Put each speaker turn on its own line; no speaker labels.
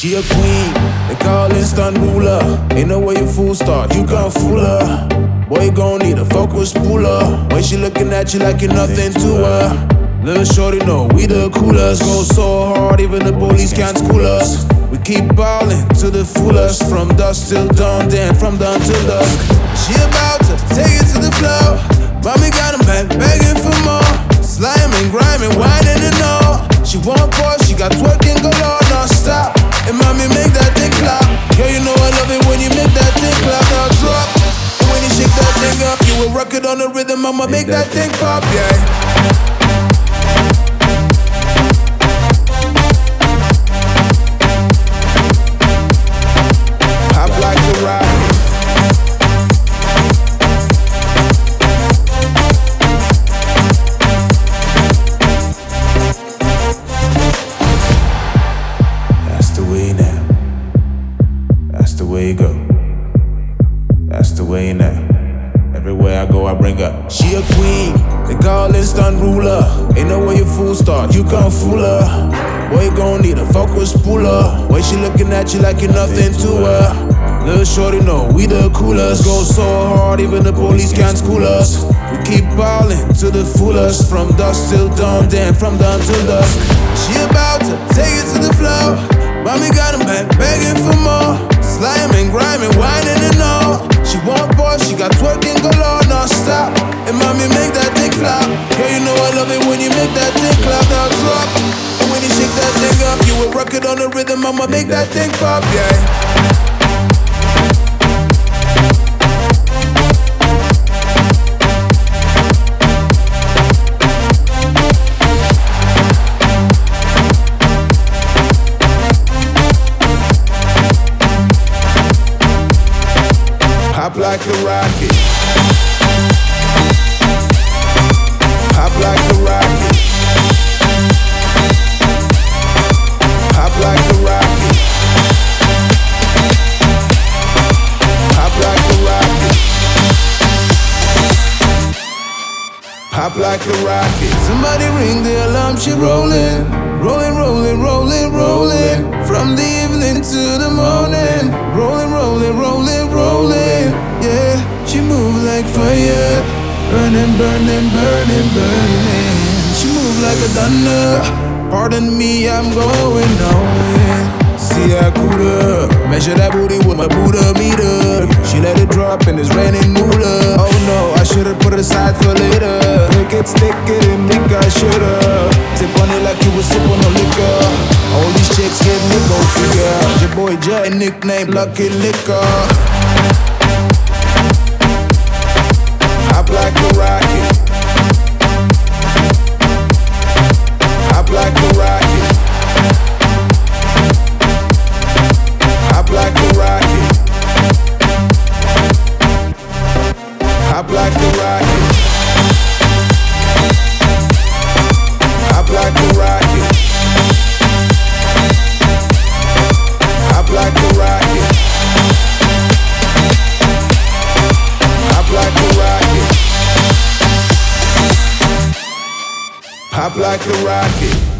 She a queen, they call instant ruler. Ain't no way you fool start, you can't fool her. Boy, you gon' need a focus puller. When she looking at you like you're nothing to her. Little shorty no, we the coolest. Go so hard, even the police can't school us. We keep ballin' to the fool from dusk till dawn, then from dawn till dusk. She about to take it to the floor. Mommy got him begging for more. Sliming, grinding, whining and all. She want more, she got twerking will rock it on the rhythm. I'ma make that thing pop, yeah. Hop like a rocket. That's the way now. Everywhere I go, I bring her. She a queen, they call instant ruler. Ain't no way you fool start, you can't fool her. Boy, you gon' need a focus puller. Way she looking at you like you're nothing to her. Little shorty know we the coolest. Go so hard, even the police can't school us. We keep ballin' to the fullest. From dusk till dawn, then from dawn till dusk. She about to take it to the floor. Mommy got him back, begging for more. Sliming, grinding, whining and all. She want more, she got twerking galore. And mommy make that thing flop. Girl, you know I love it when you make that thing clap, now drop. And when you shake that thing up, you will rock it on the rhythm. I'ma make that thing pop, yeah. Like a rocket. Like a rocket. Like a rocket. Like a rocket. Like a rocket. Somebody ring the alarm, she rolling. Rolling, rolling, rolling, rolling. Burning, burning, burning, burning. She move like a thunder. Pardon me, I'm going nowhere. See, I could measure that booty with my Buddha meter. She let it drop and it's raining noodle. Oh no, I should've put it aside for later. It stick it and think I should've. Tip on it like you was sip on liquor. All these chicks get me go figure. Your boy J, nickname Lucky Liquor. I like a rocket.